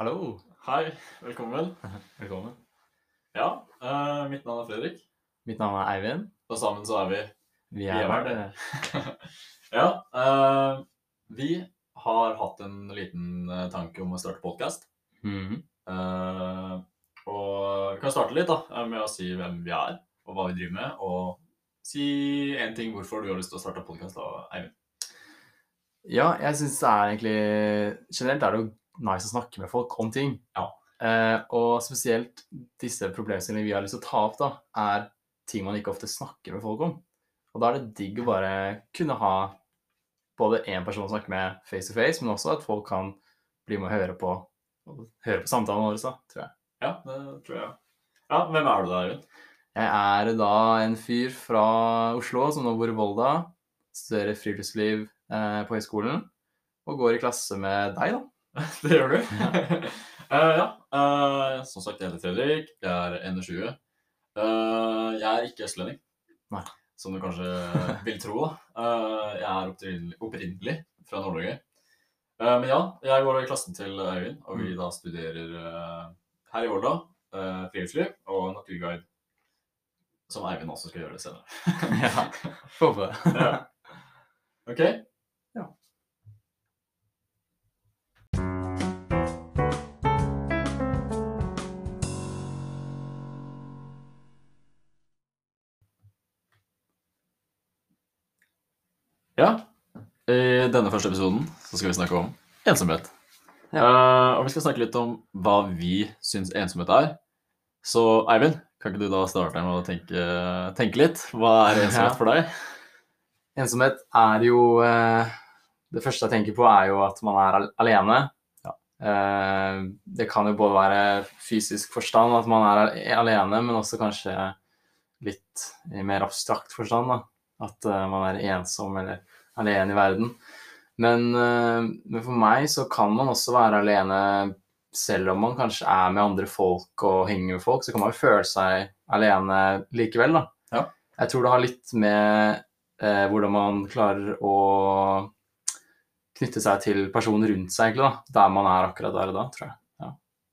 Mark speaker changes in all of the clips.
Speaker 1: Hallo.
Speaker 2: Hei, velkommen.
Speaker 1: Velkommen.
Speaker 2: Ja, eh, mitt navn er Fredrik,
Speaker 1: Mitt navn er Eivind.
Speaker 2: og sammen så er vi
Speaker 1: Vi er verd.
Speaker 2: det. Ja, eh, vi har hatt en liten eh, tanke om å starte podkast.
Speaker 1: Mhm.
Speaker 2: og vi kan starte litt da, eh, med å si hvem vi er, og hva vi driver med, og si én ting hvorfor du har lyst til å starte podkast, Eivind.
Speaker 1: Ja, jeg syns det er egentlig Generelt er det jo nice å snakke med folk om ting.
Speaker 2: Ja.
Speaker 1: Eh, og spesielt disse problemstillingene vi har lyst til å ta opp, da, er ting man ikke ofte snakker med folk om. Og da er det digg å bare kunne ha både én person å snakke med face to face, men også at folk kan bli med og høre på, og høre på samtalen vår, da, tror jeg.
Speaker 2: Ja, det tror jeg. Ja, hvem er du da, Eivind?
Speaker 1: Jeg er da en fyr fra Oslo som nå bor i Volda. Studerer friluftsliv eh, på høyskolen. Og går i klasse med deg, da.
Speaker 2: Det gjør du. uh, ja. Uh, som sagt, jeg heter Fredrik. Jeg er 21. Uh, jeg er ikke østlending,
Speaker 1: Nei.
Speaker 2: som du kanskje vil tro. Eh, jeg er opprinnelig, opprinnelig fra Nord-Norge. Eh, men ja, jeg går i klassen til Øyvind, og vi da studerer eh, her i Volda uh, friluftsliv og naturguide. Som Eivind også skal gjøre det senere.
Speaker 1: Ja. Håper det.
Speaker 2: ja. Ok?
Speaker 1: Ja.
Speaker 2: I denne første episoden så skal vi snakke om ensomhet.
Speaker 1: Ja.
Speaker 2: Uh, og vi skal snakke litt om hva vi syns ensomhet er. Så Eivind, kan ikke du da starte med å tenke, tenke litt? Hva er ensomhet
Speaker 1: Ja.
Speaker 2: for deg?
Speaker 1: Ensomhet er jo uh, Det første jeg tenker på, er jo at man er al alene.
Speaker 2: Ja.
Speaker 1: Uh, det kan jo både være fysisk forstand, at man er al- alene, men også kanskje litt i mer abstrakt forstand. Da. At eh, man er ensom eller alene i verden. Men, eh, men for meg så kan man også være alene selv om man kanskje er med andre folk og henger med folk, så kan man jo føle seg alene likevel, da.
Speaker 2: Ja.
Speaker 1: Jeg tror det har litt med eh, hvordan man klarer å knytte seg til personen rundt seg, egentlig, da. Der man er akkurat der og da, tror jeg. Ja.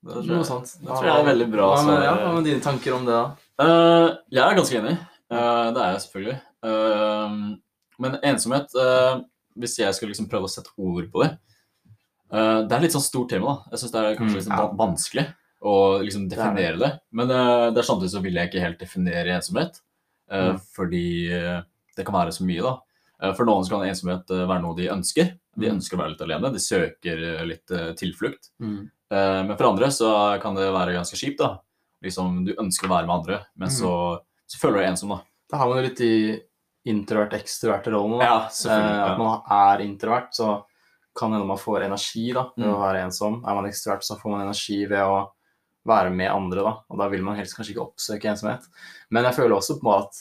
Speaker 2: Det tror
Speaker 1: Noe
Speaker 2: jeg-
Speaker 1: sånt.
Speaker 2: Det tror jeg er veldig bra
Speaker 1: Hva med, ja, med dine tanker om det, da?
Speaker 2: Uh, jeg er ganske enig. Uh, det er jeg selvfølgelig. Eh, men ensomhet eh, Hvis jeg skulle liksom prøve å sette ord på det eh, Det er litt sånn stort tema. da. Jeg syns det er kanskje
Speaker 1: Mm,
Speaker 2: litt sånn vanskelig å liksom
Speaker 1: er
Speaker 2: definere det. Men eh, det er samtidig så vil jeg ikke helt definere ensomhet.
Speaker 1: Mm.
Speaker 2: Fordi det kan være så mye, da. For noen så kan ensomhet være noe de ønsker. De
Speaker 1: Mm.
Speaker 2: ønsker å være litt alene. De søker litt tilflukt.
Speaker 1: Mm.
Speaker 2: Men for andre så kan det være ganske kjipt. da. Liksom, Du ønsker å være med andre, men så, så føler du deg ensom. da.
Speaker 1: Da har man jo litt de introvert-ekstroverte-rollene. da.
Speaker 2: Ja,
Speaker 1: Eh, at man er introvert, så kan hende man får energi da, ved
Speaker 2: Mm.
Speaker 1: å være ensom. Er man ekstrovert, så får man energi ved å være med andre, da. Og da vil man helst kanskje ikke oppsøke ensomhet. Men jeg føler også på at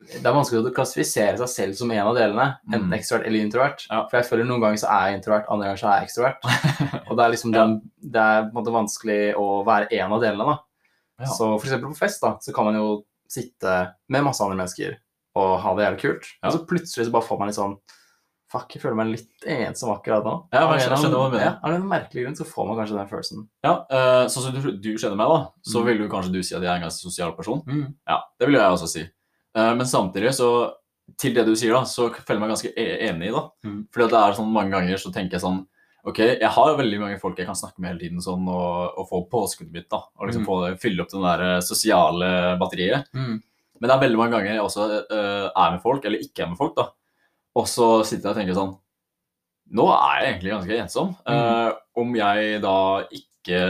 Speaker 1: det er vanskelig å klassifisere seg selv som en av delene, enten
Speaker 2: Mm.
Speaker 1: ekstrovert eller introvert.
Speaker 2: Ja.
Speaker 1: For jeg føler noen ganger så er jeg introvert, andre ganger så er jeg ekstrovert. Og det er liksom
Speaker 2: Ja.
Speaker 1: den, det er på en måte vanskelig å være en av delene, da.
Speaker 2: Ja.
Speaker 1: Så for eksempel på fest, da, så kan man jo sitte med masse andre mennesker og ha det jævlig kult.
Speaker 2: Ja.
Speaker 1: Og så plutselig så bare får man litt sånn Fuck, jeg føler meg litt ensom akkurat nå.
Speaker 2: Ja,
Speaker 1: men,
Speaker 2: jeg skjønner hva du mener.
Speaker 1: Ja, av en merkelig grunn så får man kanskje den følelsen.
Speaker 2: Ja, uh, Sånn som du, du kjenner meg, da, så
Speaker 1: Mm.
Speaker 2: vil du kanskje du si at jeg er en ganske sosial person.
Speaker 1: Mm.
Speaker 2: Ja, Det vil jeg også si. Uh, Men samtidig, så til det du sier, da, så føler jeg meg ganske e- enig i. da.
Speaker 1: Mm.
Speaker 2: Fordi at det er sånn mange ganger så tenker jeg sånn Ok, jeg har veldig mange folk jeg kan snakke med hele tiden sånn, og, og få påskuddet mitt. da, Og liksom
Speaker 1: Mm.
Speaker 2: få fylle opp det der eh, sosiale batteriet.
Speaker 1: Mm.
Speaker 2: Men det er veldig mange ganger jeg også uh, er med folk, eller ikke er med folk, da. Og så sitter jeg og tenker sånn Nå er jeg egentlig ganske ensom. Eh, om jeg da ikke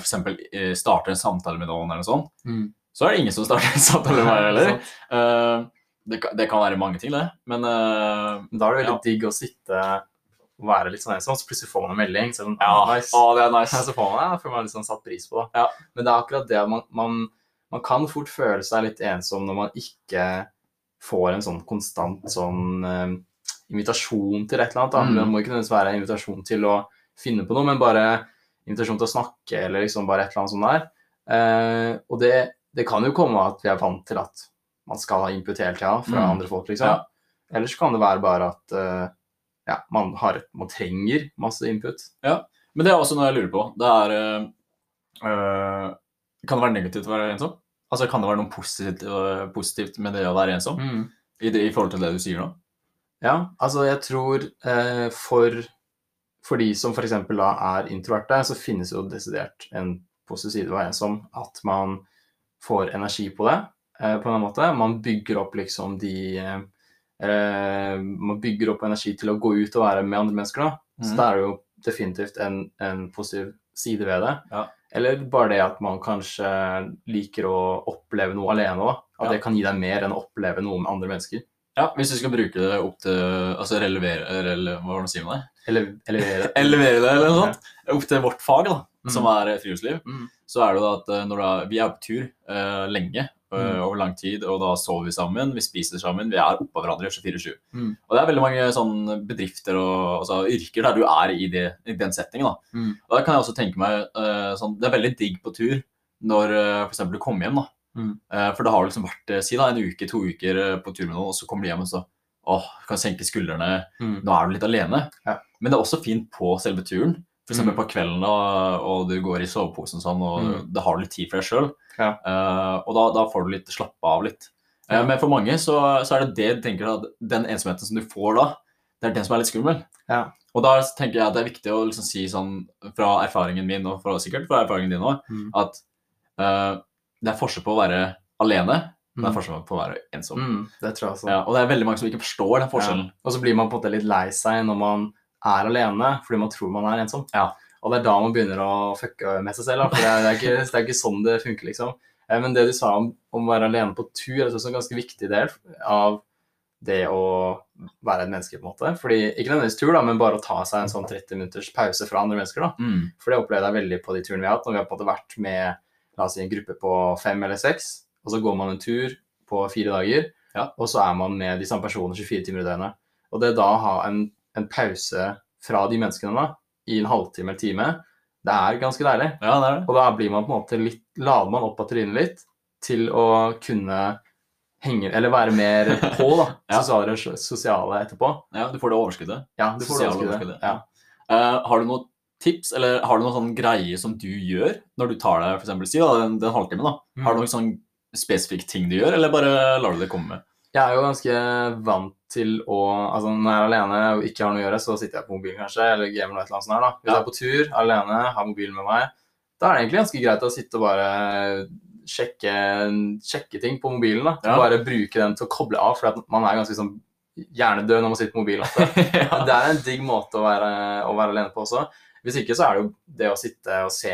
Speaker 2: f.eks. starter en samtale med noen, eller noe sånt,
Speaker 1: Mm.
Speaker 2: så er det ingen som starter en samtale med meg heller. Eh, det, kan- det kan være mange ting, det. Men
Speaker 1: Da er det veldig
Speaker 2: Ja.
Speaker 1: digg å sitte være litt sånn ensom, så plutselig får man en melding. Så er det sånn,
Speaker 2: ja,
Speaker 1: ah, nice.
Speaker 2: å, det er nice.
Speaker 1: så får man det, da føler man litt sånn satt pris på det.
Speaker 2: Ja.
Speaker 1: Men det er akkurat det man, man, man kan fort føle seg litt ensom når man ikke får en sånn konstant sånn eh, invitasjon til et eller annet.
Speaker 2: Mm.
Speaker 1: Det må ikke nødvendigvis være en invitasjon til å finne på noe, men bare invitasjon til å snakke eller liksom bare et eller annet sånt der. Uh, og det, det kan jo komme at vi er vant til at man skal ha input hele tida fra
Speaker 2: Mm.
Speaker 1: andre folk, liksom.
Speaker 2: Ja.
Speaker 1: Ellers kan det være bare at eh, ja, man, har, man trenger masse input.
Speaker 2: Ja, Men det er også noe jeg lurer på. Det er øh, Kan det være negativt å være ensom? Altså, Kan det være noe positivt, øh, positivt med det å være ensom? I, det, I forhold til det du sier nå?
Speaker 1: Ja, altså jeg tror øh, for, for de som f.eks. da er introverte, så finnes jo desidert en positiv side ved å være ensom. At man får energi på det på en måte. Man bygger opp liksom de eh, eh, Man bygger opp energi til å gå ut og være med andre mennesker, da. Så
Speaker 2: er
Speaker 1: det er jo definitivt en, en positiv side ved det.
Speaker 2: Ja.
Speaker 1: Eller bare det at man kanskje liker å oppleve noe alene òg. At
Speaker 2: Ja.
Speaker 1: det kan gi deg mer enn å oppleve noe med andre mennesker.
Speaker 2: Ja, Hvis du skal bruke det opp til Altså relevere rele, Hva var det du sier med det? Elevere det, eller noe sånt. Opp til vårt fag, da, som
Speaker 1: Mm.
Speaker 2: er friluftsliv.
Speaker 1: Mm.
Speaker 2: Så er det jo at når når er, vi er på tur uh, lenge, eh,
Speaker 1: Mm.
Speaker 2: over lang tid, og da sover vi sammen, vi spiser sammen, vi er oppå hverandre 24-7.
Speaker 1: Mm.
Speaker 2: Og det er veldig mange sånn bedrifter og altså, yrker der du er i, det, i den settingen. da.
Speaker 1: Mm.
Speaker 2: Og da kan jeg også tenke meg uh, sånn, Det er veldig digg på tur når uh, f.eks. du kommer hjem. da.
Speaker 1: Mm.
Speaker 2: Eh, for det har liksom vært eh, si da, en uke, to uker eh, på tur med noen, og så kommer de hjem og så åh, kan senke skuldrene.
Speaker 1: Mm.
Speaker 2: Nå er du litt alene.
Speaker 1: Ja.
Speaker 2: Men det er også fint på selve turen. F.eks.
Speaker 1: Mm.
Speaker 2: på kvelden, da, og du går i soveposen og sånn, og
Speaker 1: Mm.
Speaker 2: da har du litt tid for deg sjøl.
Speaker 1: Ja.
Speaker 2: og da, da får du litt slappe av litt.
Speaker 1: Ja.
Speaker 2: men for mange så, så er det det de tenker at den ensomheten som du får da, det er den som er litt skummel.
Speaker 1: Ja.
Speaker 2: Og da tenker jeg at det er viktig å liksom si sånn fra erfaringen min, og fra, sikkert fra erfaringen din òg,
Speaker 1: Mm.
Speaker 2: at uh, det er forskjell på å være alene, men det
Speaker 1: Mm.
Speaker 2: er forskjell på å være ensom.
Speaker 1: Mm, det tror jeg også.
Speaker 2: Ja, og det er veldig mange som ikke forstår den forskjellen.
Speaker 1: Ja. Og så blir man på en måte litt lei seg når man er alene fordi man tror man er ensom.
Speaker 2: Ja.
Speaker 1: Og det er da man begynner å fucke med seg selv. Da. For det er, det, er ikke, det er ikke sånn det funker, liksom. Eh, Men det du sa om, om å være alene på tur, er også en ganske viktig del av det å være et menneske, på en måte. Fordi, ikke nødvendigvis tur, da, men bare å ta seg en sånn 30 minutters pause fra andre mennesker. da.
Speaker 2: Mm.
Speaker 1: For det opplevde jeg veldig på de turene vi har hatt, når vi har på en måte vært med la oss si, en gruppe på fem eller seks, og så går man en tur på fire dager,
Speaker 2: Ja.
Speaker 1: og så er man med de samme personene 24 timer i døgnet. Og det da å ha en, en pause fra de menneskene da, i en halvtime eller time, det er ganske deilig.
Speaker 2: Ja, det er det.
Speaker 1: Og da blir man på en måte litt, lader man opp batteriene litt til å kunne henge, eller være mer på da,
Speaker 2: Ja.
Speaker 1: sosiale, sosiale etterpå.
Speaker 2: Ja, du får det overskuddet.
Speaker 1: Ja, du får
Speaker 2: Sosiale
Speaker 1: det
Speaker 2: overskuddet.
Speaker 1: Ja.
Speaker 2: Uh, har du noen tips, eller har du noen sånn greie som du gjør når du tar deg for eksempel, si da, den, den halvtimen? da?
Speaker 1: Mm.
Speaker 2: Har du noen sånn spesifikke ting du gjør, eller bare lar du det komme med?
Speaker 1: Jeg er jo ganske vant til å altså Når jeg er alene og ikke har noe å gjøre, så sitter jeg på mobilen kanskje, eller gamer noe et eller annet sånt her, da. Hvis
Speaker 2: Ja.
Speaker 1: jeg er på tur alene, har mobilen med meg, da er det egentlig ganske greit å sitte og bare sjekke, sjekke ting på mobilen. da.
Speaker 2: Ja.
Speaker 1: Bare bruke den til å koble av, for man er ganske sånn hjernedød når man sitter på mobilen
Speaker 2: ja.
Speaker 1: Det er en digg måte å være, å være alene på også. Hvis ikke så er det jo det å sitte og se,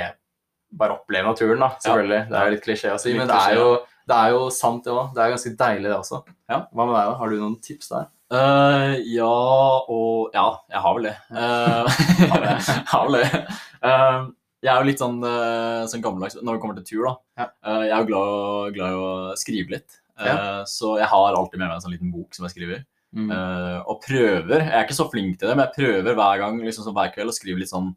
Speaker 1: bare oppleve naturen, da. Selvfølgelig. Det er jo litt klisjé å si, men det er, jo, det er jo sant, det òg. Det er ganske deilig, det også.
Speaker 2: Ja.
Speaker 1: Hva med deg, da? Har du noen tips der?
Speaker 2: Uh, ja og Ja, jeg har vel det. Uh, jeg har vel det. Uh, jeg er jo litt sånn, sånn gammeldags når det kommer til tur. da.
Speaker 1: Ja.
Speaker 2: Jeg er jo glad, glad i å skrive litt. Så jeg har alltid med meg en sånn liten bok som jeg skriver.
Speaker 1: Mm.
Speaker 2: Og prøver Jeg er ikke så flink til det, men jeg prøver hver gang liksom hver kveld å skrive litt sånn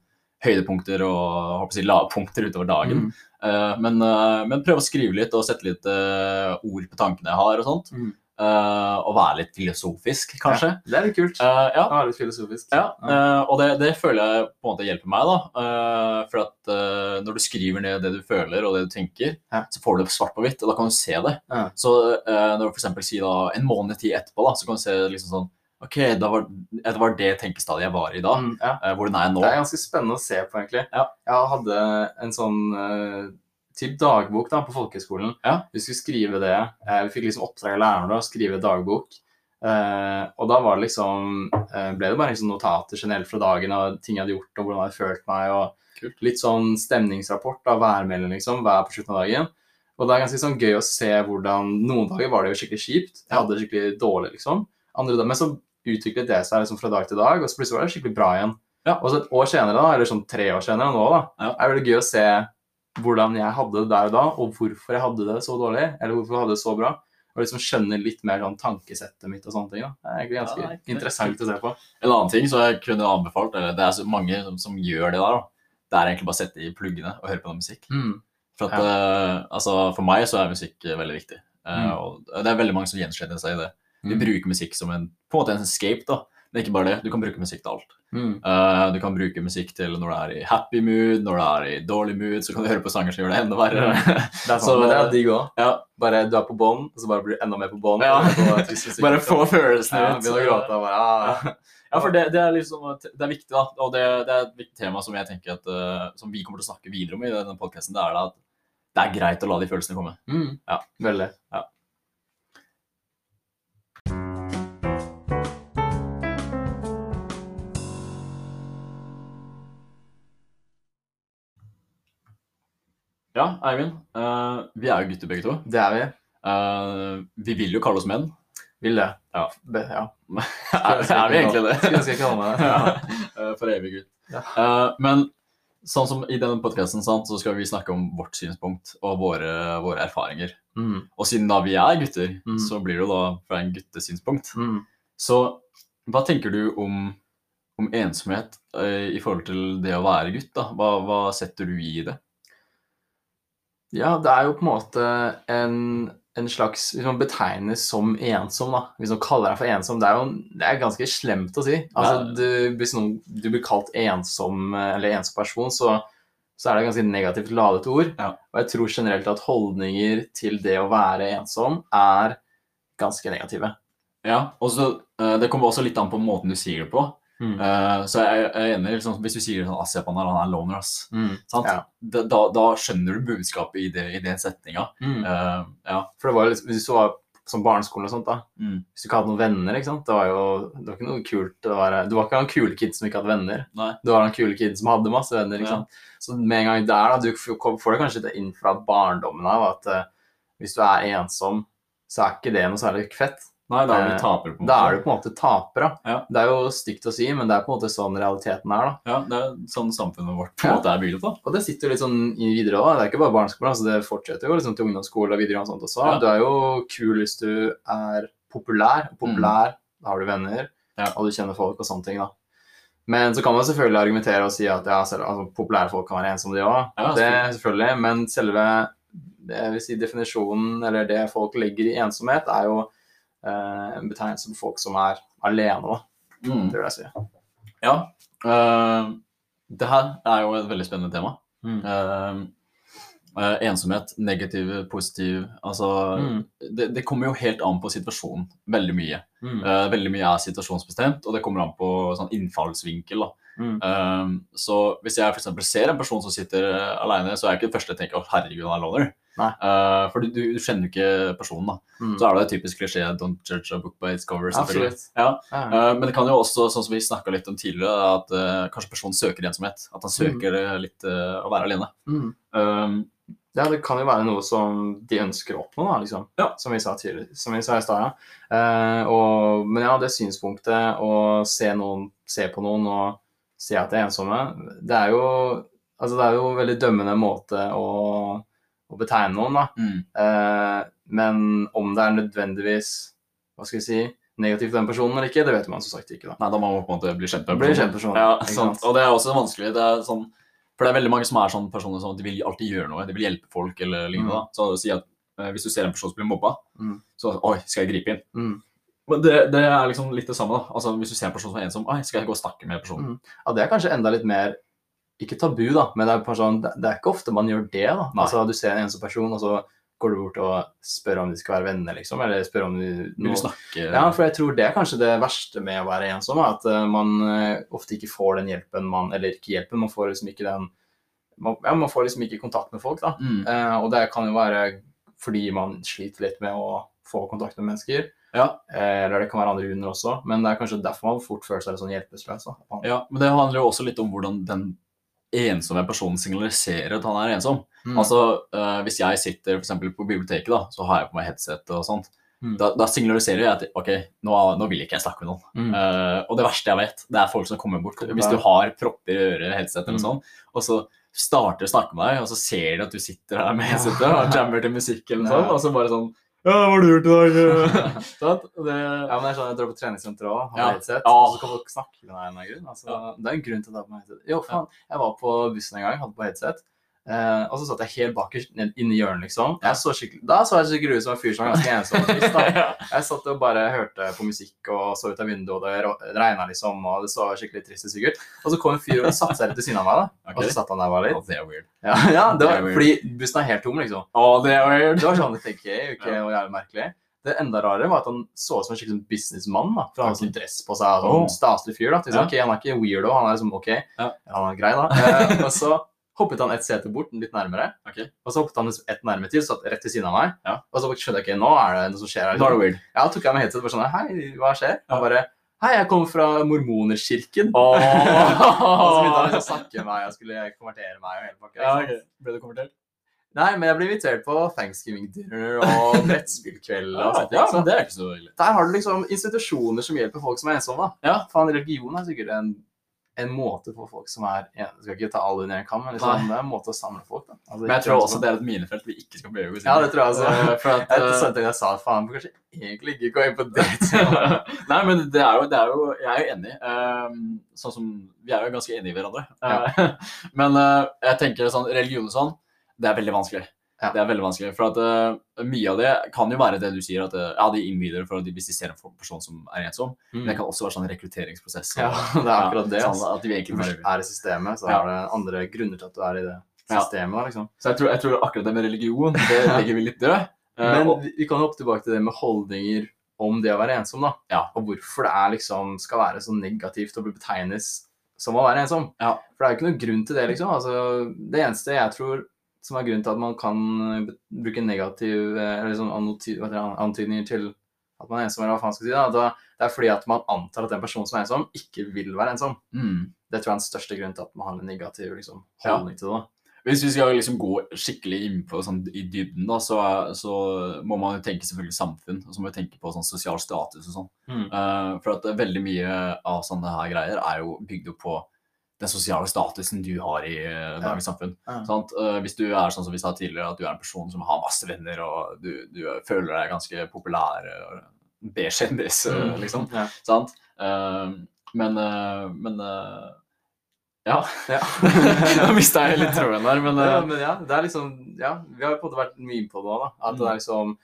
Speaker 2: høydepunkter og håper si, lavpunkter utover dagen.
Speaker 1: Mm.
Speaker 2: Eh, men, eh, men prøve å skrive litt og sette litt eh, ord på tankene jeg har og sånt.
Speaker 1: Mm.
Speaker 2: Uh, og være litt filosofisk, kanskje.
Speaker 1: Ja, det er litt kult.
Speaker 2: Uh, ja,
Speaker 1: er litt filosofisk.
Speaker 2: ja, uh, og det, det føler jeg på en måte hjelper meg, da. For at når du skriver ned det du føler og det du tenker,
Speaker 1: Ja.
Speaker 2: så får du det svart på hvitt, og da kan du se det. Så når du f.eks. sier da en måned tid etterpå, da, så kan du se liksom sånn OK, da var, det var det tenkestadiet jeg var i da.
Speaker 1: Mm, ja.
Speaker 2: Eh, hvordan er jeg nå?
Speaker 1: Det er ganske spennende å se på, egentlig.
Speaker 2: Ja.
Speaker 1: Jeg hadde en sånn uh, typ dagbok da, på folkehøgskolen.
Speaker 2: Ja.
Speaker 1: Vi skulle skrive det. Uh, vi fikk liksom oppdrag av læreren da, å skrive dagbok. Uh, og da var det liksom, ble det bare liksom notater generelt fra dagen og ting jeg hadde gjort og hvordan jeg hadde følt meg. og
Speaker 2: Kult.
Speaker 1: Litt sånn stemningsrapport av værmelding liksom, hver på slutten av dagen. Og det er ganske sånn gøy å se hvordan Noen dager var det jo skikkelig kjipt. Jeg hadde det skikkelig dårlig, liksom. Andre dager, men så utviklet det seg liksom fra dag til dag, og så plutselig var det skikkelig bra igjen.
Speaker 2: Ja.
Speaker 1: Og så et år senere, da, eller sånn tre år senere nå, da,
Speaker 2: Ja.
Speaker 1: er det gøy å se hvordan jeg hadde det der og da, og hvorfor jeg hadde det så dårlig, eller hvorfor jeg hadde det så bra. Og liksom skjønne litt mer sånn tankesettet mitt og sånne ting. da. Det er egentlig ganske
Speaker 2: Ja, er
Speaker 1: interessant å se på.
Speaker 2: En annen ting som jeg kunne anbefalt, eller det er så mange som, som gjør det der, da, det er egentlig bare å sette i pluggene og høre på noe musikk. For, at, eh, altså, for meg så er musikk eh, veldig viktig. Eh,
Speaker 1: Mm.
Speaker 2: og det er veldig mange som gjenkjenner seg i det. De
Speaker 1: Mm.
Speaker 2: bruker musikk som en, på en måte en escape. da. Men ikke bare det, du kan bruke musikk til alt.
Speaker 1: Mm.
Speaker 2: Uh, du kan bruke musikk til når du er i happy mood, når du er i dårlig mood, så kan du høre på sanger som gjør det enda verre.
Speaker 1: Det er sant,
Speaker 2: Så-
Speaker 1: det er digg òg.
Speaker 2: ja,
Speaker 1: Bare du er på bånn, så bare blir du enda mer på bånn.
Speaker 2: Ja. bare få følelsene
Speaker 1: ja,
Speaker 2: ut.
Speaker 1: Begynner å gråte bare ja.
Speaker 2: Ja, for det, det er liksom Det er viktig, da. Og det, det er et viktig tema som jeg tenker at uh, Som vi kommer til å snakke videre om i denne podkasten. Det er da at det er greit å la de følelsene komme.
Speaker 1: mm.
Speaker 2: Ja.
Speaker 1: Veldig.
Speaker 2: Ja, Eivind. Uh, vi er jo gutter begge to.
Speaker 1: Det er vi.
Speaker 2: Uh, vi vil jo kalle oss menn.
Speaker 1: Vil det.
Speaker 2: Ja.
Speaker 1: Be, ja.
Speaker 2: er, er vi egentlig det?
Speaker 1: Skulle ønske jeg kalle meg det.
Speaker 2: ja, eh, for evig gutt.
Speaker 1: Ja.
Speaker 2: Uh, men sånn som i denne podkasten så skal vi snakke om vårt synspunkt og våre, våre erfaringer.
Speaker 1: Mm.
Speaker 2: Og siden da vi er gutter,
Speaker 1: Mm.
Speaker 2: så blir det jo da fra en guttesynspunkt.
Speaker 1: Mm.
Speaker 2: Så hva tenker du om, om ensomhet i forhold til det å være gutt? da? Hva, hva setter du i det?
Speaker 1: Ja, det er jo på en måte en, en slags Hvis man betegnes som ensom, da. Hvis man kaller deg for ensom, det er jo det er ganske slemt å si. Altså, du, hvis noen, du blir kalt ensom eller ensom person, så, så er det et ganske negativt ladet ord.
Speaker 2: Ja.
Speaker 1: Og jeg tror generelt at holdninger til det å være ensom er ganske negative.
Speaker 2: Ja, og så eh, Det kommer også litt an på måten du sier det på.
Speaker 1: Mm.
Speaker 2: Eh, så jeg, jeg er enig, liksom, Hvis du sier sånn, «Ass, han er loner, ass.
Speaker 1: Mm.
Speaker 2: Sant?
Speaker 1: Ja.
Speaker 2: Da, da, da skjønner du budskapet i, det, i den setninga.
Speaker 1: Mm.
Speaker 2: Uh, ja.
Speaker 1: For det var litt, Hvis du var som barneskolen og sånt, da.
Speaker 2: Mm.
Speaker 1: Hvis du ikke hadde noen venner, ikke sant? det var jo det var ikke noe kult å være Du var ikke han kule kid som ikke hadde venner.
Speaker 2: Nei.
Speaker 1: Du var han kule kid som hadde masse venner. ikke
Speaker 2: Ja.
Speaker 1: Så med en gang der, da, du får det kanskje litt inn fra barndommen av at uh, hvis du er ensom, så er ikke det noe særlig fett.
Speaker 2: Nei, da er du
Speaker 1: Eh,
Speaker 2: taper, på en
Speaker 1: Da er du på en måte taper, da.
Speaker 2: Ja.
Speaker 1: Det er jo stygt å si, men det er på en måte sånn realiteten er, da.
Speaker 2: Ja, det er sånn samfunnet vårt på en måte er bygd opp. da.
Speaker 1: Og det sitter jo litt sånn i videre òg. Det er ikke bare barneskolen, altså det fortsetter jo liksom til ungdomsskole og videregående og sånt også.
Speaker 2: Ja.
Speaker 1: Du er jo kul hvis du er populær. Populær, da har du venner,
Speaker 2: Ja.
Speaker 1: og du kjenner folk og sånne ting, da. Men så kan man selvfølgelig argumentere og si at ja, selv, altså, populære folk kan være ensomme, de òg.
Speaker 2: Ja,
Speaker 1: det selvfølgelig. Men selve det vil si definisjonen, eller det folk legger i ensomhet, er jo en betegnelse på folk som er alene, da.
Speaker 2: Mm.
Speaker 1: Det vil jeg si.
Speaker 2: Ja. Uh, det her er jo et veldig spennende tema.
Speaker 1: Mm.
Speaker 2: Eh, eh, ensomhet, negativ, positiv Altså
Speaker 1: Mm.
Speaker 2: det, det kommer jo helt an på situasjonen. Veldig mye.
Speaker 1: Mm.
Speaker 2: Uh, veldig mye er situasjonsbestemt, og det kommer an på sånn innfallsvinkel.
Speaker 1: Mm.
Speaker 2: Eh, så hvis jeg eksempel ser en person som sitter uh, alene, så er jeg ikke den første jeg tenker å herregud, han er loner.
Speaker 1: Nei.
Speaker 2: Eh, for du, du kjenner jo ikke personen. da.
Speaker 1: Mm.
Speaker 2: Så er det typisk klisjé 'don't judge a book by its cover'. selvfølgelig. Ja. Eh, men det kan jo også, sånn som vi snakka litt om tidligere, at uh, kanskje personen søker ensomhet. At han søker mm. litt å være alene.
Speaker 1: Mm.
Speaker 2: Um,
Speaker 1: Ja, det kan jo være noe som de ønsker å oppnå, da, liksom.
Speaker 2: Ja.
Speaker 1: Som vi sa tidligere, som vi sa i stad, ja. Og, men ja, det synspunktet å se, noen, se på noen og si at de er ensomme, det er jo Altså, det er jo en veldig dømmende måte å, å betegne noen, da.
Speaker 2: mm,
Speaker 1: Eh, men om det er nødvendigvis, hva skal jeg si, negativt for den personen eller ikke, det vet man som sagt ikke, da.
Speaker 2: nei, da må man på en måte bli kjent med personen. Ja, sant? Og det er også vanskelig. Det er sånn, for det er veldig mange som er sånne personer som de vil alltid gjøre noe. De vil hjelpe folk eller lignende.
Speaker 1: Mm.
Speaker 2: da. Så si at eh, hvis du ser en person som blir mobba,
Speaker 1: Mm.
Speaker 2: så oi, skal jeg gripe inn?
Speaker 1: Mm.
Speaker 2: Men det, det er liksom litt det samme. da. Altså Hvis du ser en person som er ensom, oi, skal jeg gå og snakke med personen?
Speaker 1: Mm. Ja, det er kanskje enda litt mer ikke tabu, da, men det er, sånn, det er ikke ofte man gjør det. da. Altså, Du ser en ensom person, og så går du bort og spør om de skal være venner, liksom. Eller spør om de
Speaker 2: Vil du snakke
Speaker 1: Ja, for jeg tror det er kanskje det verste med å være ensom. At eh, man eh, ofte ikke får den hjelpen man Eller ikke hjelpen, man får liksom ikke den man, ja, man får liksom ikke kontakt med folk, da.
Speaker 2: Mm.
Speaker 1: Eh, og det kan jo være fordi man sliter litt med å få kontakt med mennesker.
Speaker 2: Ja.
Speaker 1: Eh, eller det kan være andre grunner også. Men det er kanskje derfor man fort føler seg sånn hjelpeløs.
Speaker 2: Ja, men det handler jo også litt om hvordan den ensomme personen signaliserer at han er ensom.
Speaker 1: Mm.
Speaker 2: Altså, uh, Hvis jeg sitter for eksempel, på biblioteket, da, så har jeg på meg headset og sånt.
Speaker 1: Mm.
Speaker 2: Da, da signaliserer jeg at ok, nå, nå vil ikke jeg snakke med noen.
Speaker 1: Mm.
Speaker 2: Uh, og det verste jeg vet, det er folk som kommer bort. Hvis du har propper i øret, headset eller
Speaker 1: Mm.
Speaker 2: sånn, og så starter å snakke med deg, og så ser de at du sitter her med headsetet og jammer til musikk eller noe sånt, og så bare sånn Ja, hva har du gjort i dag? Det,
Speaker 1: Ja, men jeg er sånn, Jeg drar på treningssenteret òg, har
Speaker 2: Ja.
Speaker 1: headset,
Speaker 2: Ja.
Speaker 1: så kan folk snakke med deg. en grunn. Altså,
Speaker 2: Ja.
Speaker 1: Det er en grunn til at jeg har på meg headset. Jo, faen, jeg var på bussen en gang, hadde på headset. Eh, og så satt jeg helt bakerst ned inni hjørnet, liksom. Jeg så da så jeg skikkelig ut som en fyr som var ganske ensom og trist. da. Jeg satt og bare hørte på musikk og så ut av vinduet, og det regna liksom, og det så skikkelig trist ut sikkert. Og så kom en fyr og satte seg rett ved siden av meg, da. Og så satt han der bare litt.
Speaker 2: Oh, det er weird.
Speaker 1: Ja, ja det var, fordi bussen er helt tom, liksom.
Speaker 2: Oh, det er weird.
Speaker 1: Det var sånn jeg tenker, ok,
Speaker 2: Ja.
Speaker 1: og jævlig merkelig. Det enda rarere var at han så ut som en skikkelig sånn businessmann. da, For han hadde sånn dress på seg, Sånn oh. staselig fyr. da, sånn, ok, Han er ikke weirdo, han er liksom ok.
Speaker 2: Ja.
Speaker 1: Han er grei, da. Eh, og så hoppet han et sete bort, litt nærmere.
Speaker 2: Okay.
Speaker 1: Og så hoppet han et nærmere til, satt rett ved siden av meg.
Speaker 2: Ja.
Speaker 1: Og så skjønte jeg ikke, nå er det noe som skjer her.
Speaker 2: Nå er det weird.
Speaker 1: Ja, tok jeg med headset og bare sånn, hei, hva skjer? Han
Speaker 2: Ja.
Speaker 1: bare, hei, jeg kommer fra mormonerkirken.
Speaker 2: Oh.
Speaker 1: Og så begynte han liksom å snakke med meg, og skulle konvertere meg og hele pakka.
Speaker 2: Ja,
Speaker 1: okay.
Speaker 2: ok. Ble du konvertert?
Speaker 1: Nei, men jeg ble invitert på Thanksgiving dinner og brettspillkveld og sånt.
Speaker 2: ja, men det er ikke så ille.
Speaker 1: Der har du liksom institusjoner som hjelper folk som er ensomme.
Speaker 2: Ja.
Speaker 1: Faen, religion er sikkert en, en måte for folk som er Jeg skal ikke ta alle under en kam, men liksom, det er en måte å samle folk på. Altså,
Speaker 2: Men jeg tror også det er et minefelt vi ikke skal bevege oss
Speaker 1: Ja, det tror jeg også.
Speaker 2: Eh, For at,
Speaker 1: Jeg,
Speaker 2: eh,
Speaker 1: jeg sa faen, bør kanskje egentlig ikke gå inn på det.
Speaker 2: Nei, men det er jo, det er jo Jeg er jo enig. ehm, sånn som Vi er jo ganske enige i hverandre. Ja. men eh, jeg tenker sånn religion og sånn, det er veldig vanskelig.
Speaker 1: Ja.
Speaker 2: Det er veldig vanskelig, for at uh, Mye av det kan jo være det du sier, at uh, ja, de innbyr for at de, ser en person som er ensom. Men det kan også være sånn rekrutteringsprosess.
Speaker 1: Ja, det er akkurat det.
Speaker 2: Sånn
Speaker 1: Altså.
Speaker 2: at de egentlig
Speaker 1: du er i systemet, så er det andre grunner til at du er i det systemet. Ja. liksom.
Speaker 2: Så jeg tror, jeg tror akkurat det med religion, det legger vi litt død. Eh,
Speaker 1: Men
Speaker 2: og-
Speaker 1: vi vi kan hoppe tilbake til det med holdninger om det å være ensom, da.
Speaker 2: Ja.
Speaker 1: Og hvorfor det er liksom, skal være så negativt å bli betegnes som å være ensom.
Speaker 2: Ja.
Speaker 1: For det er jo ikke noen grunn til det, liksom. Altså, det eneste jeg tror som er grunnen til at man kan bruke negativ eh, eller sånn antydninger til at man er ensom, eller hva faen skal si, da, det er fordi at man antar at den personen som er ensom, ikke vil være ensom.
Speaker 2: mm.
Speaker 1: Det tror jeg er den største grunnen til at man har en negativ liksom,
Speaker 2: Ja.
Speaker 1: holdning til det.
Speaker 2: Hvis vi skal liksom gå skikkelig innpå sånn, i dybden, da, så, så må man jo tenke selvfølgelig samfunn. Og så må vi tenke på sånn sosial status og sånn.
Speaker 1: Mm.
Speaker 2: Uh, for at veldig mye av sånne her greier er jo bygd opp på den sosiale statusen du har i uh, dagens samfunn.
Speaker 1: Ja.
Speaker 2: Sant? Eh, hvis du er sånn som vi sa tidligere, at du er en person som har masse venner, og du, du føler deg ganske populær, og B-kjendis, eh,
Speaker 1: Mm.
Speaker 2: liksom.
Speaker 1: Ja.
Speaker 2: Sant? Eh, men eh, men eh, Ja.
Speaker 1: Ja.
Speaker 2: Nå mista jeg litt tråden der, men
Speaker 1: ja,
Speaker 2: eh,
Speaker 1: men ja, det er liksom Ja, vi har på en måte vært mye på det nå, da. At det
Speaker 2: Mm.
Speaker 1: er liksom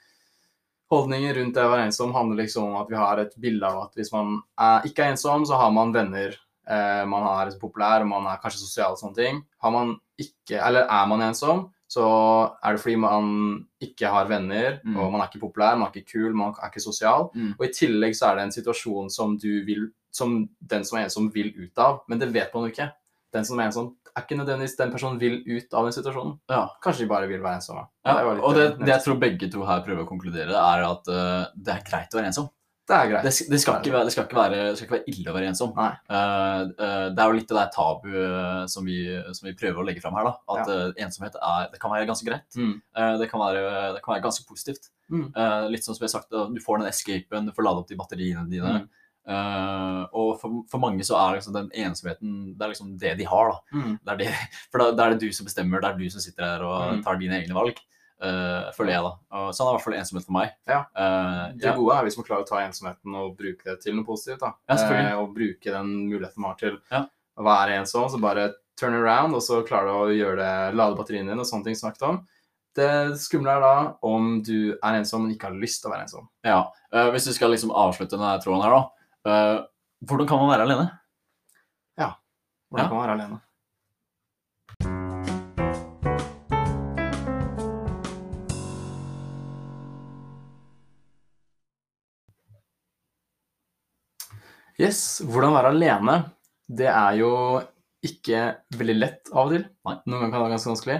Speaker 1: Holdningen rundt det å være ensom handler liksom om at vi har et bilde av at hvis man er, ikke er ensom, så har man venner. Eh, man er populær, og man er kanskje sosial og sånne ting. Har man ikke, eller er man ensom, så er det fordi man ikke har venner,
Speaker 2: Mm.
Speaker 1: og man er ikke populær, man er ikke kul, man er ikke sosial.
Speaker 2: Mm.
Speaker 1: Og i tillegg så er det en situasjon som du vil, som den som er ensom vil ut av, men det vet man jo ikke. Den som er ensom, er ikke nødvendigvis den personen vil ut av den situasjonen.
Speaker 2: ja.
Speaker 1: Kanskje de bare vil være ensomme.
Speaker 2: Ja,
Speaker 1: Det
Speaker 2: og det,
Speaker 1: det-
Speaker 2: det jeg tror begge to her prøver å konkludere, er at uh, det er greit å være ensom.
Speaker 1: Det er greit.
Speaker 2: Det, det, skal, ikke være, det, skal, ikke være, det skal ikke være ille å være ensom.
Speaker 1: Uh,
Speaker 2: Eh, eh, det er jo litt det der tabu uh, som, vi, som vi prøver å legge fram her. da, At eh, ensomhet er, det kan være ganske greit.
Speaker 1: Mm.
Speaker 2: Det, kan være, det kan være ganske positivt.
Speaker 1: Mm.
Speaker 2: Litt sånn som jeg har sagt, Du får den escapen, du får lade opp de batteriene dine.
Speaker 1: Mm.
Speaker 2: Uh, og for, for mange så er liksom den ensomheten det er liksom det de har. da.
Speaker 1: Mm.
Speaker 2: Det er det, for da, da er det du som bestemmer, det er du som sitter her og
Speaker 1: Mm.
Speaker 2: tar dine egne valg. Eh, føler jeg, da. Og sånn er i hvert fall ensomhet for meg.
Speaker 1: Ja.
Speaker 2: Uh,
Speaker 1: Det gode er hvis man klarer å ta ensomheten og bruke det til noe positivt. da.
Speaker 2: Ja.
Speaker 1: Eh, og bruke den muligheten man har til
Speaker 2: Ja.
Speaker 1: å være ensom. Så bare turn around, og så klarer du å gjøre det, lade batteriene dine og sånne ting snakket om. Det skumle er da om du er ensom, men ikke har lyst til å være ensom.
Speaker 2: Ja. hvis vi skal liksom avslutte denne tråden her, da. hvordan kan man være alene? Ja, Hvordan
Speaker 1: kan man være alene? Yes, hvordan være alene, det er jo ikke veldig lett av og til. Noen ganger kan det være ganske vanskelig.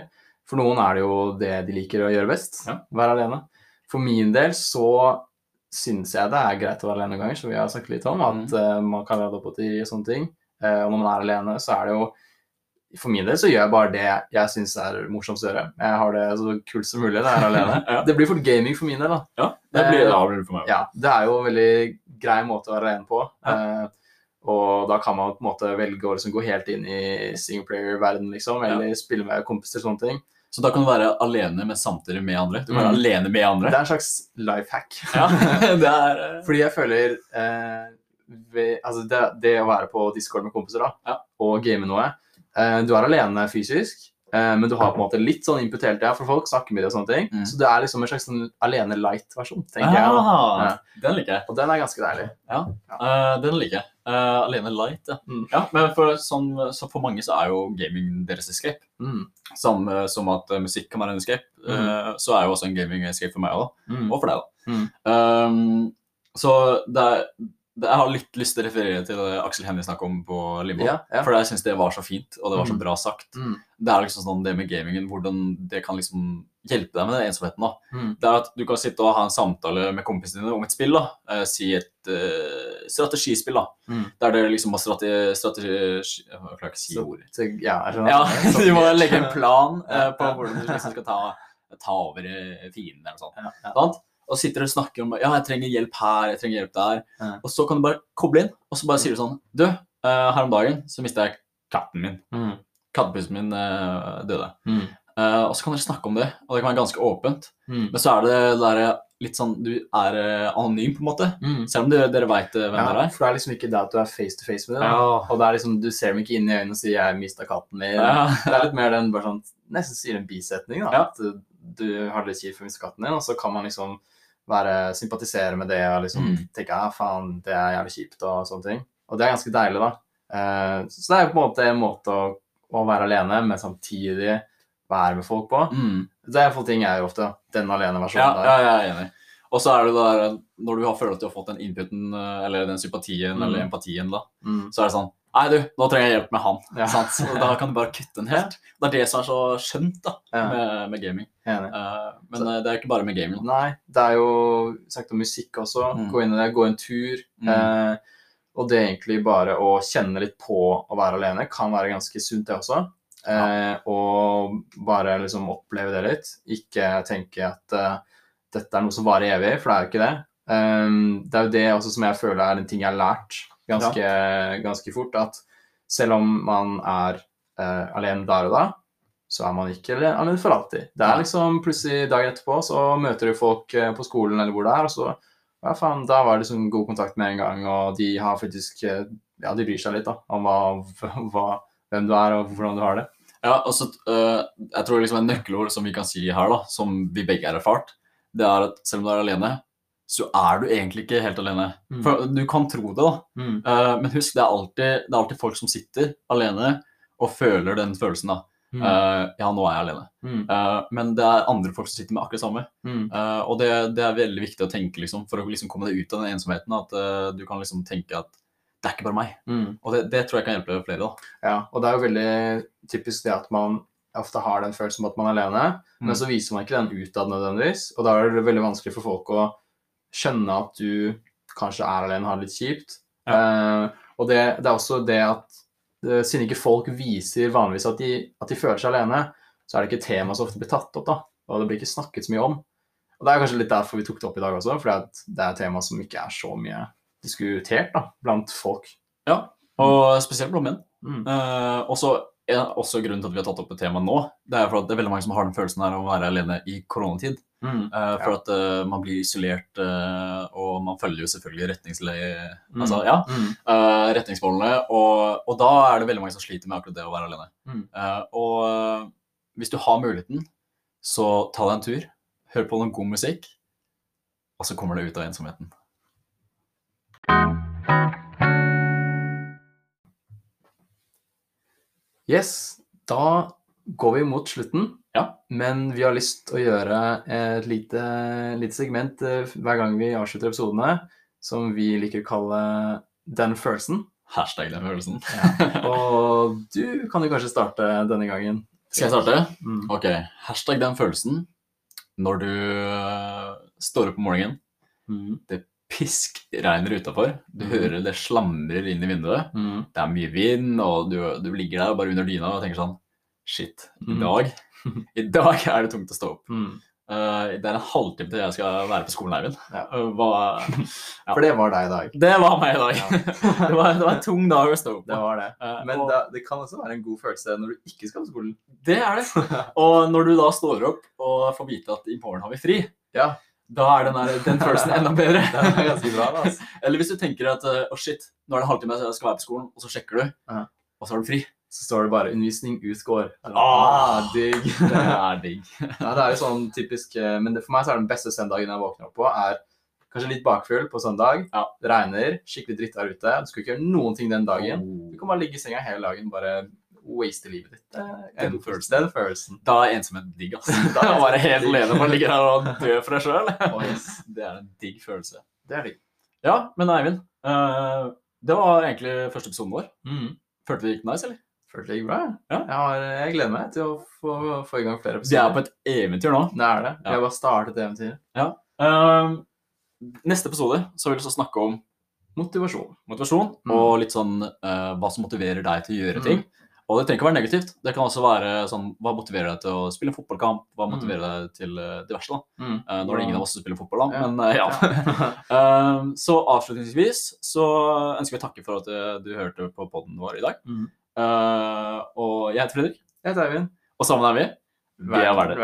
Speaker 1: For noen er det jo det de liker å gjøre best,
Speaker 2: Ja.
Speaker 1: være alene. For min del så syns jeg det er greit å være alene noen ganger, som vi har sagt litt om, at eh, man kan lade opp til og sånne ting. Uh, og når man er alene, så er det jo For min del så gjør jeg bare det jeg syns er morsomst å gjøre. Jeg har det så kult som mulig når jeg er alene.
Speaker 2: Ja.
Speaker 1: Det blir fort gaming for min del, da.
Speaker 2: Ja, det blir, det blir for meg.
Speaker 1: Ja, det er jo veldig grei måte å være alene på. Eh, og da kan man på en måte velge å liksom gå helt inn i singleplayer-verden, liksom, eller spille med kompiser og sånne ting.
Speaker 2: Så da kan du være alene, men samtidig med andre. Du kan være
Speaker 1: Mm.
Speaker 2: alene med andre.
Speaker 1: Det er en slags life hack.
Speaker 2: Ja, det er eh,
Speaker 1: Fordi jeg føler eh, ved, altså det, det å være på Discord med kompiser da,
Speaker 2: Ja.
Speaker 1: og game noe eh, Du er alene fysisk, men du har på en måte litt sånn input hele tida, for folk snakker med det og sånne ting.
Speaker 2: Mm.
Speaker 1: Så det er liksom en slags sånn alene light-versjon, tenker jeg.
Speaker 2: Ah,
Speaker 1: Ja.
Speaker 2: Den liker jeg.
Speaker 1: Og den er ganske deilig.
Speaker 2: Eh, den liker jeg. Uh, alene light, ja.
Speaker 1: Mm.
Speaker 2: ja men for, sånn, så for mange så er jo gaming deres escape.
Speaker 1: Mm.
Speaker 2: Samme som at uh, musikk kan være en escape, eh, så er jo også en gaming escape for meg òg.
Speaker 1: Mm.
Speaker 2: Og for deg, da.
Speaker 1: Mm.
Speaker 2: Um, så det er, det, jeg har litt lyst til å referere til det Aksel Hennie snakket om på Limbo.
Speaker 1: Ja, ja.
Speaker 2: For jeg syns det var så fint, og det var så
Speaker 1: Mm.
Speaker 2: bra sagt.
Speaker 1: Mm.
Speaker 2: Det er liksom sånn det med gamingen, hvordan det kan liksom hjelpe deg med den ensomheten. da.
Speaker 1: Mm.
Speaker 2: Det er at Du kan sitte og ha en samtale med kompisene dine om et spill. da. Eh, si et eh, strategispill. da.
Speaker 1: Mm.
Speaker 2: Der dere liksom har strategi... strategi jeg klarer ikke å si ordet.
Speaker 1: Ja.
Speaker 2: Ja,
Speaker 1: Sånn.
Speaker 2: Du må legge en plan eh, på hvordan du liksom skal ta, ta over eh, fienden eller noe sånt.
Speaker 1: Ja.
Speaker 2: Sant? Og sitter og snakker om ja, jeg trenger hjelp her, jeg trenger hjelp der.
Speaker 1: Ja.
Speaker 2: Og så kan du bare koble inn, og så bare sier du sånn Du, uh, her om dagen så mista jeg katten min.
Speaker 1: Mm.
Speaker 2: Kattepusen min uh, døde.
Speaker 1: Mm.
Speaker 2: Uh, og så kan dere snakke om det, og det kan være ganske åpent.
Speaker 1: Mm.
Speaker 2: Men så er det der, litt sånn Du er anonym, på en måte.
Speaker 1: Mm.
Speaker 2: Selv om dere, dere veit hvem
Speaker 1: Ja,
Speaker 2: dere er.
Speaker 1: for det er liksom ikke det at du er face to face med det.
Speaker 2: Ja.
Speaker 1: Og det er liksom, du ser dem ikke inn i øynene og sier 'jeg mista katten min'.
Speaker 2: Ja.
Speaker 1: Det er litt mer den bare sånn, nesten sier en bisetning. da. At du, du har det litt kjipt for å miste katten din, og så kan man liksom være, sympatisere med det og liksom
Speaker 2: Mm.
Speaker 1: tenke 'ja, faen, det er jævlig kjipt' og sånne ting. Og det er ganske deilig, da. Eh, så det er jo på en måte en måte å, å være alene, men samtidig være med folk på.
Speaker 2: Mm.
Speaker 1: Det er iallfall ting jeg gjør ofte. Den alene versjonen
Speaker 2: Ja,
Speaker 1: der.
Speaker 2: ja, jeg er enig. Og så er det der når du har følt at du har fått den inputen, eh, eller den sympatien
Speaker 1: Mm.
Speaker 2: eller empatien, da,
Speaker 1: Mm.
Speaker 2: så er det sånn Nei, du, nå trenger jeg hjelp med han.
Speaker 1: Ja.
Speaker 2: Da kan du bare kutte den helt. Det er det som er så skjønt da,
Speaker 1: Ja.
Speaker 2: med, med gaming. Eh, men så, det er ikke bare med gaming.
Speaker 1: Nei, det er jo sagt om musikk også.
Speaker 2: Mm.
Speaker 1: Gå inn i det, gå en tur.
Speaker 2: Mm.
Speaker 1: Uh, og det egentlig bare å kjenne litt på å være alene kan være ganske sunt, det også. Eh, og bare liksom oppleve det litt. Ikke tenke at uh, dette er noe som varer evig, for det er jo ikke det. Um, det er jo det også som jeg føler er en ting jeg har lært ganske, ganske fort. At selv om man er uh, alene der og da, så er man ikke alene for alltid. Det er liksom plutselig dagen etterpå så møter du folk eh, på skolen eller hvor det er, og så ja, faen, da var det liksom god kontakt med en gang, og de har faktisk eh, Ja, de bryr seg litt da, om hva, hva, hvem du er, og hvordan du har det.
Speaker 2: Ja, og så eh, Jeg tror liksom en nøkkelord som vi kan si her, da, som vi begge har erfart, det er at selv om du er alene, så er du egentlig ikke helt alene.
Speaker 1: Mm.
Speaker 2: For du kan tro det, da.
Speaker 1: Mm.
Speaker 2: Uh, men husk, det er, alltid, det er alltid folk som sitter alene og føler den følelsen. da.
Speaker 1: Mm.
Speaker 2: Uh, ja, nå er jeg alene. Eh, men det er andre folk som sitter med akkurat samme.
Speaker 1: Mm.
Speaker 2: Og det, det er veldig viktig å tenke liksom, for å liksom komme deg ut av den ensomheten. At du kan liksom tenke at det er ikke bare meg.
Speaker 1: Mm.
Speaker 2: Og det, det tror jeg kan hjelpe flere. da.
Speaker 1: Ja, og det er jo veldig typisk det at man ofte har den følelsen om at man er alene, men så viser man ikke den utad nødvendigvis, og da er det veldig vanskelig for folk å skjønne at du kanskje er alene og har det litt kjipt. Eh, og det, det er også det at uh, siden ikke folk viser vanligvis at de, at de føler seg alene, så er det ikke et tema som ofte blir tatt opp, da, og det blir ikke snakket så mye om. Og det er kanskje litt derfor vi tok det opp i dag også, at det er et tema som ikke er så mye diskutert da, blant folk.
Speaker 2: Ja, og spesielt blant menn.
Speaker 1: Mm.
Speaker 2: Uh, også, ja, også grunnen til at vi har tatt opp et tema nå, det er for at det er veldig mange som har den følelsen her av å være alene i koronatid.
Speaker 1: Mm.
Speaker 2: uh, for at uh, man blir isolert, uh, og man følger jo selvfølgelig retningsleie,
Speaker 1: Mm.
Speaker 2: altså, ja,
Speaker 1: Mm.
Speaker 2: retningsmålene, og, og da er det veldig mange som sliter med akkurat det å være alene.
Speaker 1: Mm.
Speaker 2: Og hvis du har muligheten, så ta deg en tur, hør på noe god musikk, og så kommer du ut av ensomheten.
Speaker 1: Yes, da går vi mot slutten.
Speaker 2: Ja.
Speaker 1: Men vi har lyst til å gjøre et lite, lite segment eh, hver gang vi avslutter episodene, som vi liker å kalle Den følelsen.
Speaker 2: Hashtag den følelsen.
Speaker 1: Og du kan jo kanskje starte denne gangen.
Speaker 2: Skal jeg starte?
Speaker 1: Mm.
Speaker 2: Ok, hashtag den følelsen. Når du øh, står opp om morgenen,
Speaker 1: Mm.
Speaker 2: Piskregner utafor, du
Speaker 1: mm.
Speaker 2: hører det slamrer inn i vinduet,
Speaker 1: Mm.
Speaker 2: det er mye vind, og du, du ligger der bare under dyna og tenker sånn Shit, i
Speaker 1: Mhm.
Speaker 2: dag I dag er det tungt å stå opp.
Speaker 1: Mm.
Speaker 2: Eh, det er en halvtime til jeg skal være på skolen, Eivind.
Speaker 1: Ja.
Speaker 2: Uh, Ja.
Speaker 1: For det var deg i dag.
Speaker 2: Det var meg i dag.
Speaker 1: Ja.
Speaker 2: det, var, det var en tung dag å stå opp
Speaker 1: Det
Speaker 2: på.
Speaker 1: var det.
Speaker 2: Uh,
Speaker 1: Men
Speaker 2: og-
Speaker 1: det, det kan også være en god følelse når du ikke skal på skolen.
Speaker 2: Det er det. Og når du da står opp og får vite at i morgen har vi fri,
Speaker 1: Ja,
Speaker 2: da er den, der, den følelsen enda bedre.
Speaker 1: det er ganske bra. Altså.
Speaker 2: Eller hvis du tenker at å å shit, nå er det en halvtime jeg skal være på skolen, og så sjekker du, og så har du fri.
Speaker 1: så står det bare 'undervisning utgår'.
Speaker 2: Ah!
Speaker 1: digg.
Speaker 2: Det er digg.
Speaker 1: Ja, det er jo sånn typisk eh, Men det, for meg så er den beste søndagen jeg våkner opp på, er kanskje litt bakfull på søndag.
Speaker 2: Ja.
Speaker 1: Det regner, skikkelig dritt der ute. Du skulle ikke gjøre noen ting den dagen.
Speaker 2: Oh.
Speaker 1: Du kan bare ligge i senga hele dagen, bare waste livet ditt. Det er
Speaker 2: Den følelsen.
Speaker 1: Den følelsen.
Speaker 2: Da er ensomhet digg, altså.
Speaker 1: Da er bare
Speaker 2: helt alene og ligger her og dør for deg sjøl.
Speaker 1: Oi,
Speaker 2: Det er en digg følelse.
Speaker 1: det er digg.
Speaker 2: Ja, men Eivind. uh, det var egentlig første episoden vår.
Speaker 1: Mm.
Speaker 2: Følte vi det gikk nice, eller?
Speaker 1: Følte det gikk bra.
Speaker 2: Ja.
Speaker 1: Jeg, har, jeg gleder meg til å få, få i gang flere episoder.
Speaker 2: Vi er på et eventyr nå.
Speaker 1: Det er det.
Speaker 2: Ja.
Speaker 1: Vi har bare startet eventyret.
Speaker 2: Eh, neste episode så vil vi så snakke om
Speaker 1: Motivasjon.
Speaker 2: motivasjon
Speaker 1: Mm.
Speaker 2: og litt sånn uh, hva som motiverer deg til å gjøre
Speaker 1: Mm.
Speaker 2: Og det trenger ikke være negativt. Det kan også være sånn hva motiverer deg til å spille en fotballkamp? Hva
Speaker 1: Mm.
Speaker 2: motiverer deg til eh, diverse? da?
Speaker 1: Mm.
Speaker 2: Eh, nå er det ingen av oss som spiller fotball, da,
Speaker 1: Ja.
Speaker 2: men uh, ja. Eh, så avslutningsvis så ønsker vi å takke for at du hørte på podden vår i dag.
Speaker 1: Mm.
Speaker 2: Og jeg heter Fredrik,
Speaker 1: Jeg heter Eivind.
Speaker 2: og sammen er vi Vi er
Speaker 1: veldig.